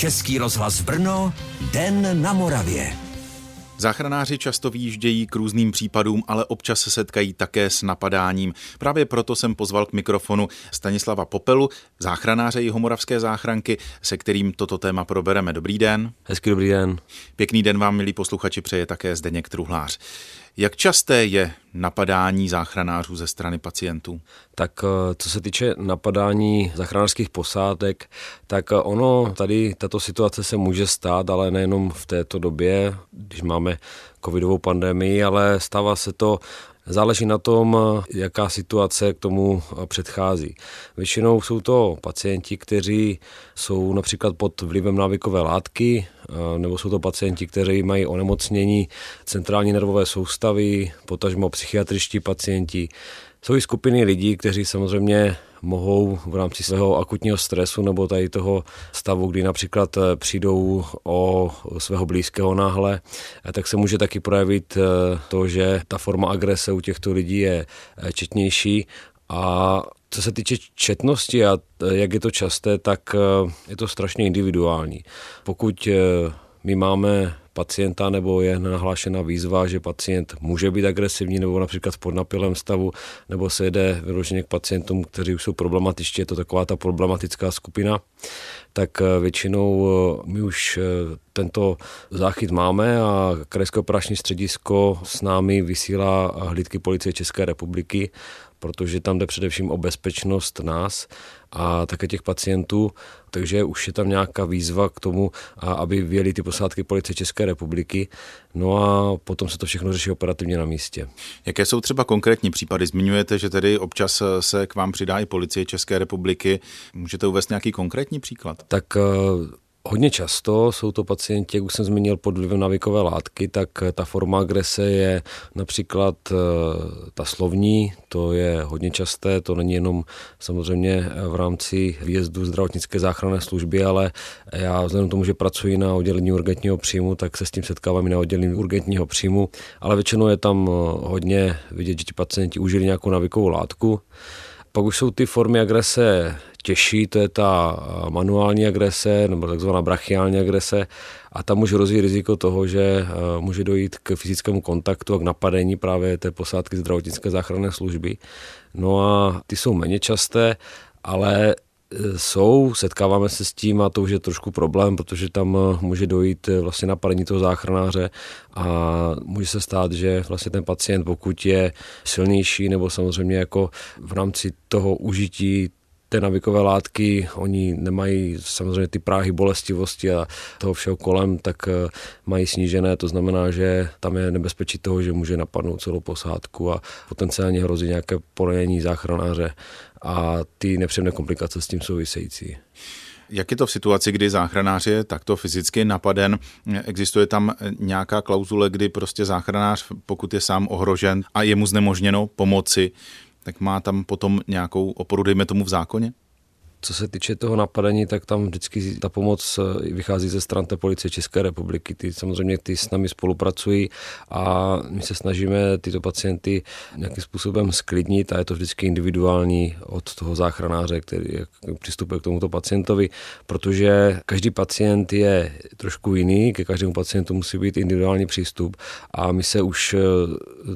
Český rozhlas Brno, Den na Moravě. Záchranáři často výjíždějí k různým případům, ale občas se setkají také s napadáním. Právě proto jsem pozval k mikrofonu Stanislava Popelu, záchranáře Jihomoravské záchranky, se kterým toto téma probereme. Dobrý den. Hezký dobrý den. Pěkný den vám, milí posluchači, přeje také Zdeněk Truhlář. Jak časté je napadání záchranářů ze strany pacientů? Tak eh, co se týče napadání záchranářských posádek, tak eh, ono tady tato situace se může stát, ale nejenom v této době, když máme covidovou pandemii, ale stává se to Záleží na tom, jaká situace k tomu předchází. Většinou jsou to pacienti, kteří jsou například pod vlivem návykové látky, nebo jsou to pacienti, kteří mají onemocnění centrální nervové soustavy, potažmo psychiatričtí pacienti. Jsou i skupiny lidí, kteří samozřejmě mohou v rámci svého akutního stresu nebo tady toho stavu, kdy například eh, přijdou o svého blízkého náhle, eh, tak se může taky projevit eh, to, že ta forma agrese u těchto lidí je četnější a co se týče četnosti a jak je to časté, tak je to strašně individuální. Pokud my máme pacienta nebo je nahlášena výzva, že pacient může být agresivní nebo například v podnapilém stavu, nebo se jede vyloženě k pacientům, kteří už jsou problematičtí, je to taková ta problematická skupina, tak eh, většinou eh, my už eh, tento záchyt máme a Krajské operační středisko s námi vysílá hlídky policie České republiky protože tam jde především o bezpečnost nás a také těch pacientů, takže už je tam nějaká výzva k tomu, aby vyjeli ty posádky policie České republiky, no a potom se to všechno řeší operativně na místě. Jaké jsou třeba konkrétní případy? Zmiňujete, že tedy občas se k vám přidá i policie České republiky. Můžete uvést nějaký konkrétní příklad? Tak Hodně často jsou to pacienti, jak už jsem zmínil, pod vlivem návykové látky, tak ta forma agrese je například eh, ta slovní, to je hodně časté, to není jenom samozřejmě v rámci výjezdu zdravotnické záchranné služby, ale já vzhledem tomu, že pracuji na oddělení urgentního příjmu, tak se s tím setkávám i na oddělení urgentního příjmu, ale většinou je tam eh, hodně vidět, že ti pacienti užili nějakou návykovou látku. Pak už jsou ty formy agrese těžší, to je ta manuální agrese nebo takzvaná brachiální agrese a tam může rozvíjet riziko toho, že může dojít k fyzickému kontaktu a k napadení právě té posádky zdravotnické záchranné služby. No a ty jsou méně časté, ale jsou, setkáváme se s tím a to už je trošku problém, protože tam eh, může dojít eh, vlastně napadení toho záchranáře a může se stát, že vlastně ten pacient, pokud je silnější nebo samozřejmě jako v rámci toho užití té navykové látky, oni nemají samozřejmě ty práhy bolestivosti a toho všeho kolem, tak eh, mají snížené, to znamená, že tam je nebezpečí toho, že může napadnout celou posádku a potenciálně hrozí nějaké poranění záchranáře a ty nepříjemné komplikace s tím související. Jak je to v situaci, kdy záchranář je takto fyzicky napaden? Existuje tam nějaká klauzule, kdy prostě záchranář, pokud je sám ohrožen a je mu znemožněno pomoci, tak má tam potom nějakou oporu, dejme tomu v zákoně? Co se týče toho napadení, tak tam vždycky ta pomoc eh, vychází ze stran té policie České republiky. Ty samozřejmě ty s námi spolupracují a my se snažíme tyto pacienty nějakým způsobem sklidnit a je to vždycky individuální od toho záchranáře, který přistupuje k tomuto pacientovi, protože každý pacient je trošku jiný, ke každému pacientu musí být individuální přístup a my se už eh,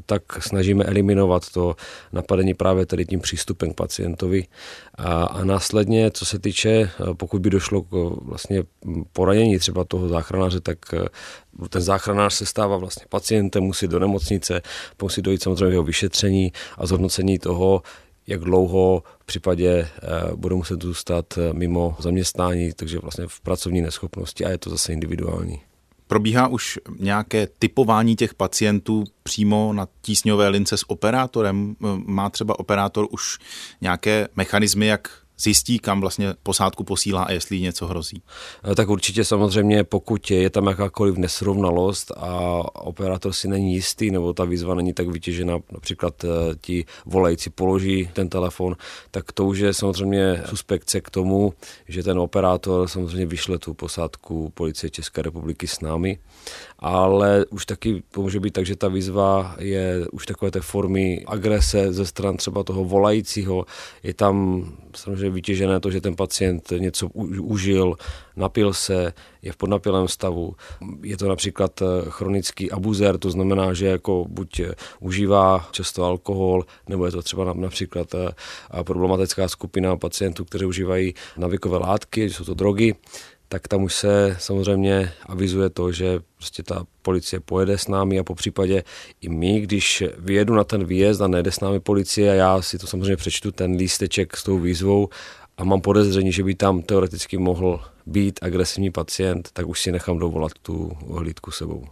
tak snažíme eliminovat to napadení právě tady tím přístupem k pacientovi a, a následně Ostatně, co se týče, eh, pokud by došlo k eh, vlastně poranění třeba toho záchranáře, tak eh, ten záchranář se stává vlastně pacientem, musí do nemocnice, musí dojít samozřejmě jeho vyšetření a zhodnocení toho, jak dlouho v případě budou muset zůstat mimo zaměstnání, takže vlastně v pracovní neschopnosti a je to zase individuální. Probíhá už nějaké typování těch pacientů přímo na tísňové lince s operátorem? Má třeba operátor už nějaké mechanismy, jak zjistí, kam vlastně posádku posílá a jestli něco hrozí? Eh, tak určitě samozřejmě, pokud je tam jakákoliv nesrovnalost a operátor si není jistý, nebo ta výzva není tak vytěžena, například eh, ti volající položí ten telefon, tak to už je samozřejmě suspekce k tomu, že ten operátor samozřejmě vyšle tu posádku policie České republiky s námi, ale už taky může být tak, že ta výzva je už takové té formy agrese ze stran třeba toho volajícího, je tam samozřejmě samozřejmě vytěžené to, že ten pacient něco užil, napil se, je v podnapilém stavu. Je to například eh, chronický abuzer, to znamená, že jako buď eh, užívá často alkohol, nebo je to třeba například eh, problematická skupina pacientů, kteří užívají navykové látky, jsou to drogy tak tam už se samozřejmě avizuje to, že prostě ta policie pojede s námi a po případě i my, když vyjedu na ten výjezd a nejde s námi policie a já si to samozřejmě přečtu ten lísteček s tou výzvou a mám podezření, že by tam teoreticky mohl být agresivní pacient, tak už si nechám dovolat tu hlídku sebou.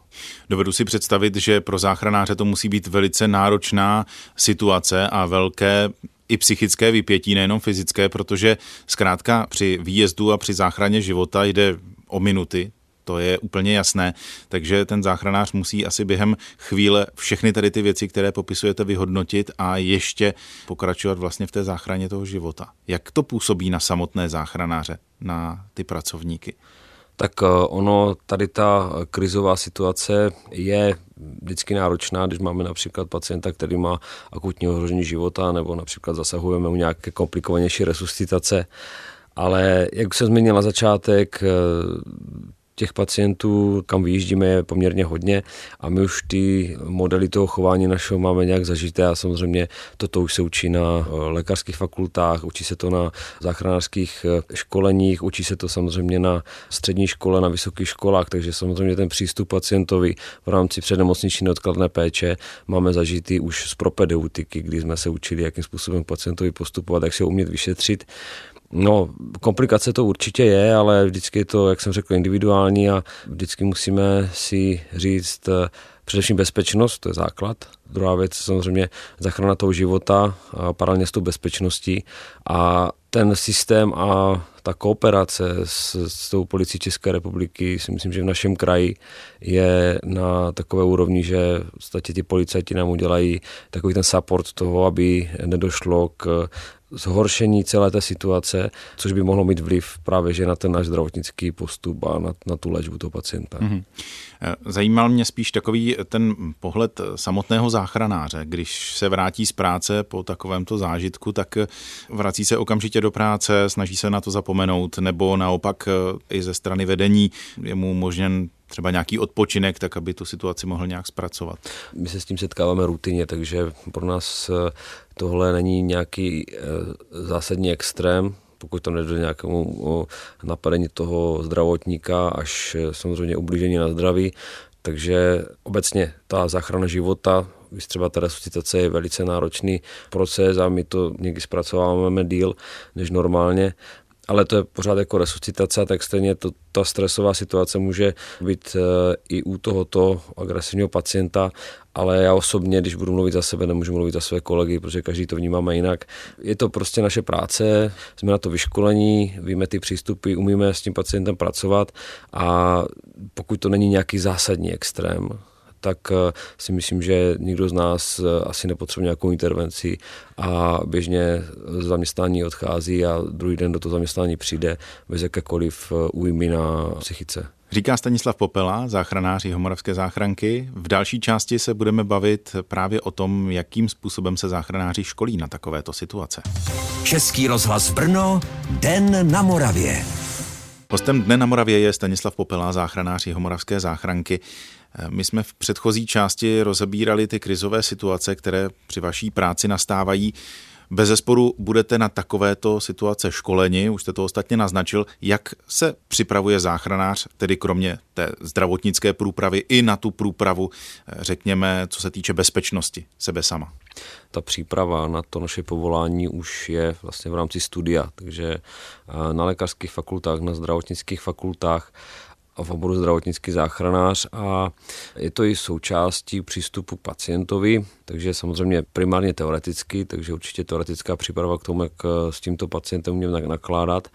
Dovedu si představit, že pro záchranáře to musí být velice náročná situace a velké i psychické vypětí, nejenom fyzické, protože zkrátka při výjezdu a při záchraně života jde o minuty, to je úplně jasné, takže ten záchranář musí asi během chvíle všechny tady ty věci, které popisujete, vyhodnotit a ještě pokračovat vlastně v té záchraně toho života. Jak to působí na samotné záchranáře, na ty pracovníky? Tak eh, ono, tady ta krizová situace je vždycky náročná, když máme například pacienta, který má akutní ohrožení života, nebo například zasahujeme u nějaké komplikovanější resuscitace. Ale jak se zmínil na začátek, eh, těch pacientů, kam vyjíždíme, je poměrně hodně a my už ty modely toho chování našeho máme nějak zažité a samozřejmě toto už se učí na eh, lékařských fakultách, učí se to na záchranářských eh, školeních, učí se to samozřejmě na střední škole, na vysokých školách, takže samozřejmě ten přístup pacientovi v rámci přednemocniční neodkladné péče máme zažitý už z propedeutiky, kdy jsme se učili, jakým způsobem pacientovi postupovat, jak se umět vyšetřit. No, komplikace to určitě je, ale vždycky je to, jak jsem řekl, individuální a vždycky musíme si říct eh, především bezpečnost, to je základ. Druhá věc samozřejmě zachrana toho života paralelně s tou bezpečností a ten systém a ta kooperace s, s tou policií České republiky si myslím, že v našem kraji je na takové úrovni, že v ti policajti nám udělají takový ten support toho, aby nedošlo k zhoršení celé té situace, což by mohlo mít vliv právě že na ten náš zdravotnický postup a na, na tu léčbu toho pacienta. Mm-hmm. Zajímal mě spíš takový ten pohled samotného záchranáře. Když se vrátí z práce po takovémto zážitku, tak vrací se okamžitě do práce, snaží se na to zapomenout, nebo naopak i ze strany vedení je mu možněn třeba nějaký odpočinek, tak aby tu situaci mohl nějak zpracovat. My se s tím setkáváme rutině, takže pro nás eh, tohle není nějaký eh, zásadní extrém, pokud tam nedojde nějakému napadení toho zdravotníka, až eh, samozřejmě ublížení na zdraví. Takže obecně ta záchrana života, třeba ta resuscitace je velice náročný proces a my to někdy zpracováváme díl než normálně ale to je pořád jako resuscitace, tak stejně to, ta stresová situace může být e, i u tohoto agresivního pacienta, ale já osobně, když budu mluvit za sebe, nemůžu mluvit za své kolegy, protože každý to vnímáme jinak. Je to prostě naše práce, jsme na to vyškolení, víme ty přístupy, umíme s tím pacientem pracovat a pokud to není nějaký zásadní extrém, tak eh, si myslím, že nikdo z nás eh, asi nepotřebuje nějakou intervenci a běžně z zaměstnání odchází a druhý den do toho zaměstnání přijde bez jakékoliv eh, újmy na psychice. Říká Stanislav Popela, záchranář Homoravské záchranky. V další části se budeme bavit právě o tom, jakým způsobem se záchranáři školí na takovéto situace. Český rozhlas Brno, Den na Moravě. Hostem Dne na Moravě je Stanislav Popela, záchranář Homoravské záchranky. My jsme v předchozí části rozebírali ty krizové situace, které při vaší práci nastávají. Bez zesporu budete na takovéto situace školeni, už jste to ostatně naznačil, jak se připravuje záchranář, tedy kromě té zdravotnické průpravy i na tu průpravu, řekněme, co se týče bezpečnosti sebe sama. Ta příprava na to naše povolání už je vlastně v rámci studia, takže na lékařských fakultách, na zdravotnických fakultách v oboru zdravotnický záchranář a je to i součástí přístupu k pacientovi, takže samozřejmě primárně teoreticky, takže určitě teoretická příprava k tomu, jak s tímto pacientem můžeme nakládat.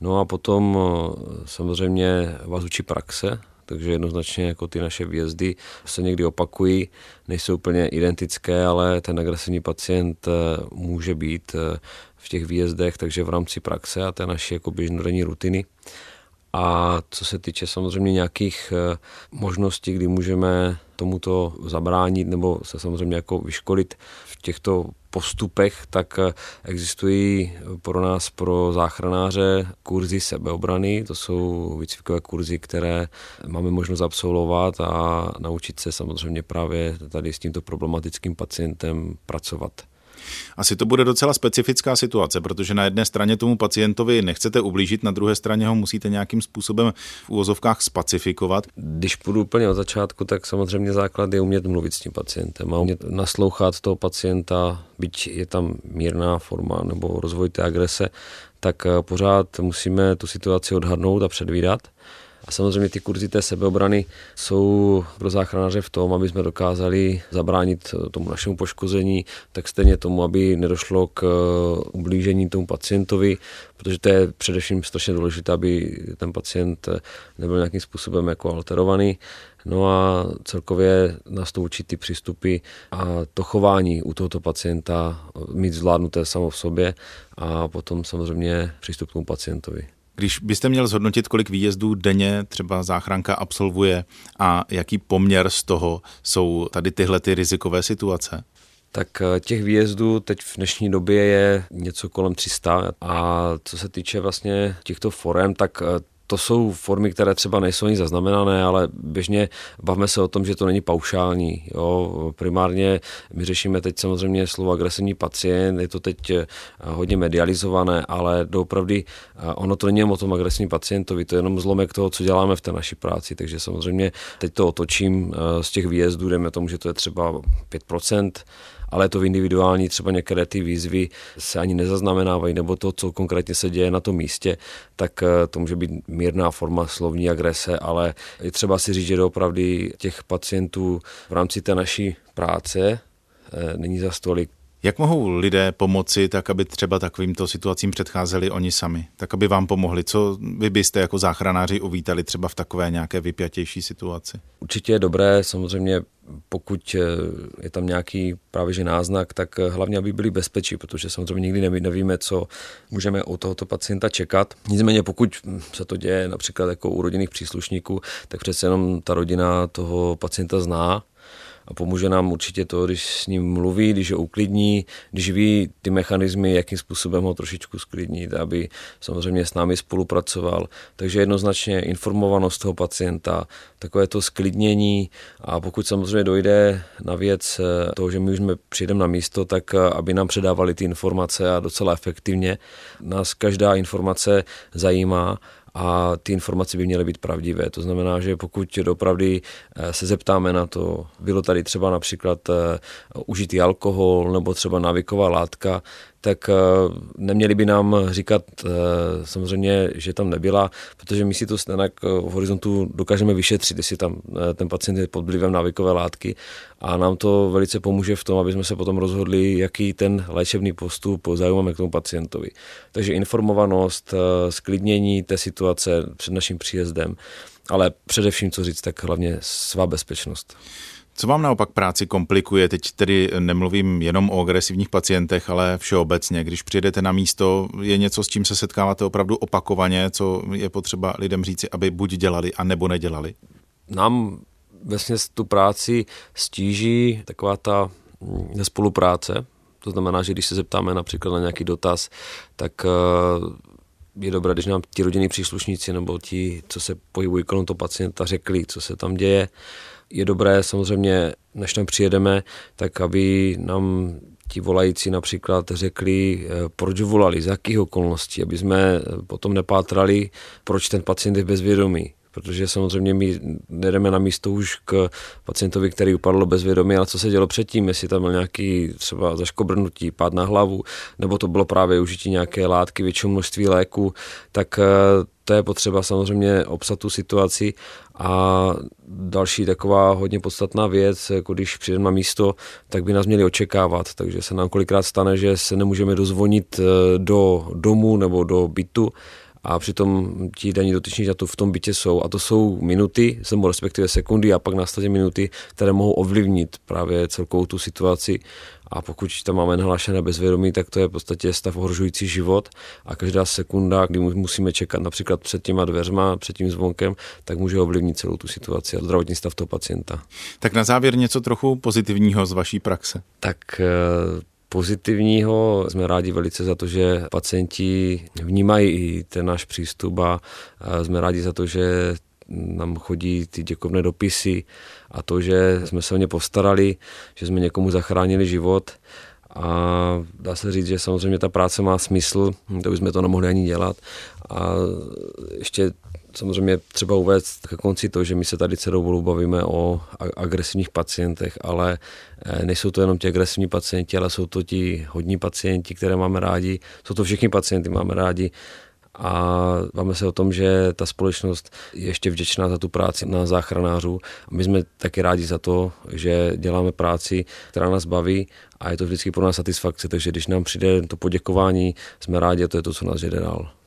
No a potom eh, samozřejmě vás učí praxe, takže jednoznačně jako ty naše výjezdy se někdy opakují, nejsou úplně identické, ale ten agresivní pacient eh, může být eh, v těch výjezdech, takže v rámci praxe a té naší jako běžnodenní rutiny a co se týče samozřejmě nějakých eh, možností, kdy můžeme tomuto zabránit nebo se samozřejmě jako vyškolit v těchto postupech, tak existují pro nás, pro záchranáře, kurzy sebeobrany. To jsou výcvikové kurzy, které máme možnost absolvovat a naučit se samozřejmě právě tady s tímto problematickým pacientem pracovat. Asi to bude docela specifická situace, protože na jedné straně tomu pacientovi nechcete ublížit, na druhé straně ho musíte nějakým způsobem v úvozovkách spacifikovat. Když půjdu úplně od začátku, tak samozřejmě základ je umět mluvit s tím pacientem a umět naslouchat toho pacienta, byť je tam mírná forma nebo rozvoj té agrese, tak eh, pořád musíme tu situaci odhadnout a předvídat. A samozřejmě ty kurzy té sebeobrany jsou pro záchranáře v tom, aby jsme dokázali zabránit tomu našemu poškození, tak stejně tomu, aby nedošlo k eh, ublížení tomu pacientovi, protože to je především strašně důležité, aby ten pacient nebyl nějakým způsobem jako alterovaný. No a celkově nás to učí ty přístupy a to chování u tohoto pacienta mít zvládnuté samo v sobě a potom samozřejmě přístup k tomu pacientovi. Když byste měl zhodnotit, kolik výjezdů denně třeba záchranka absolvuje a jaký poměr z toho jsou tady tyhle ty rizikové situace? Tak eh, těch výjezdů teď v dnešní době je něco kolem 300 a co se týče vlastně těchto forem, tak eh, to jsou formy, které třeba nejsou ani zaznamenané, ale běžně bavme se o tom, že to není paušální. Jo. Primárně my řešíme teď samozřejmě slovo agresivní pacient, je to teď eh, hodně medializované, ale doopravdy eh, ono to není o tom agresivní pacientovi, to je jenom zlomek toho, co děláme v té naší práci. Takže samozřejmě teď to otočím eh, z těch výjezdů, jdeme tomu, že to je třeba 5%, ale to v individuální třeba některé ty výzvy se ani nezaznamenávají, nebo to, co konkrétně se děje na tom místě, tak to může být mírná forma slovní agrese, ale je třeba si říct, že doopravdy těch pacientů v rámci té naší práce eh, není za stolik jak mohou lidé pomoci, tak aby třeba takovýmto situacím předcházeli oni sami, tak aby vám pomohli? Co vy byste jako záchranáři uvítali třeba v takové nějaké vypjatější situaci? Určitě je dobré, samozřejmě pokud eh, je tam nějaký právě že náznak, tak eh, hlavně, aby byli bezpečí, protože samozřejmě nikdy nevíme, co můžeme u tohoto pacienta čekat. Nicméně, pokud se to děje například jako u rodinných příslušníků, tak přece jenom ta rodina toho pacienta zná a pomůže nám určitě to, když s ním mluví, když ho uklidní, když ví ty mechanismy, jakým způsobem ho trošičku sklidnit, aby samozřejmě s námi spolupracoval. Takže jednoznačně informovanost toho pacienta, takové to sklidnění a pokud samozřejmě dojde na věc eh, toho, že my už jsme přijdeme na místo, tak eh, aby nám předávali ty informace a docela efektivně. Nás každá informace zajímá a ty informace by měly být pravdivé. To znamená, že pokud dopravdy eh, se zeptáme na to, bylo tady třeba například eh, užitý alkohol nebo třeba návyková látka, tak eh, neměli by nám říkat samozřejmě, že tam nebyla, protože my si to snenak v horizontu dokážeme vyšetřit, jestli tam ten pacient je pod vlivem návykové látky a nám to velice pomůže v tom, aby jsme se potom rozhodli, jaký ten léčebný postup zaujímáme k tomu pacientovi. Takže informovanost, sklidnění té situace před naším příjezdem, ale především, co říct, tak hlavně svá bezpečnost. Co vám naopak práci komplikuje? Teď tedy nemluvím jenom o agresivních pacientech, ale všeobecně. Když přijedete na místo, je něco, s čím se setkáváte opravdu opakovaně, co je potřeba lidem říci, aby buď dělali, a nebo nedělali? Nám vlastně tu práci stíží taková ta nespolupráce. To znamená, že když se zeptáme například na nějaký dotaz, tak eh, je dobré, když nám ti rodinní příslušníci nebo ti, co se pohybují kolem toho pacienta, řekli, co se tam děje. Je dobré samozřejmě, než tam přijedeme, tak aby nám ti volající například řekli, eh, proč volali, z jakých okolností, aby jsme potom nepátrali, proč ten pacient je bezvědomý protože samozřejmě my jdeme na místo už k pacientovi, který upadl bezvědomí, ale co se dělo předtím, jestli tam byl nějaký třeba zaškobrnutí, pád na hlavu, nebo to bylo právě užití nějaké látky, většího množství léku, tak eh, to je potřeba samozřejmě obsat tu situaci. A další taková hodně podstatná věc, jako když přijdeme na místo, tak by nás měli očekávat, takže se nám kolikrát stane, že se nemůžeme dozvonit eh, do domu nebo do bytu, a přitom ti daní dotyční to v tom bytě jsou. A to jsou minuty, nebo respektive sekundy a pak následně minuty, které mohou ovlivnit právě celkovou tu situaci. A pokud tam máme nahlášené bezvědomí, tak to je v podstatě stav ohrožující život a každá sekunda, kdy musíme čekat například před těma dveřma, před tím zvonkem, tak může ovlivnit celou tu situaci a zdravotní stav toho pacienta. Tak na závěr něco trochu pozitivního z vaší praxe. Tak eh, pozitivního. Jsme rádi velice za to, že pacienti vnímají i ten náš přístup a jsme rádi za to, že nám chodí ty děkovné dopisy a to, že jsme se o ně postarali, že jsme někomu zachránili život a dá se říct, že samozřejmě ta práce má smysl, to bychom to nemohli ani dělat a ještě samozřejmě třeba uvést ke konci to, že my se tady celou dobu bavíme o agresivních pacientech, ale eh, nejsou to jenom ti agresivní pacienti, ale jsou to ti hodní pacienti, které máme rádi, jsou to všichni pacienty, máme rádi. A máme se o tom, že ta společnost je ještě vděčná za tu práci na záchranářů. A my jsme taky rádi za to, že děláme práci, která nás baví a je to vždycky pro nás satisfakce, takže když nám přijde to poděkování, jsme rádi a to je to, co nás jede dál.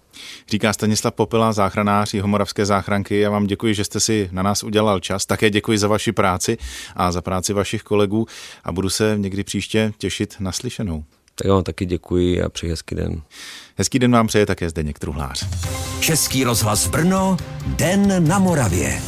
Říká Stanislav Popela, záchranář Jihomoravské záchranky. Já vám děkuji, že jste si na nás udělal čas. Také děkuji za vaši práci a za práci vašich kolegů a budu se někdy příště těšit na slyšenou. Tak vám taky děkuji a přeji hezký den. Hezký den vám přeje také Zdeněk Truhlář. Český rozhlas Brno, Den na Moravě.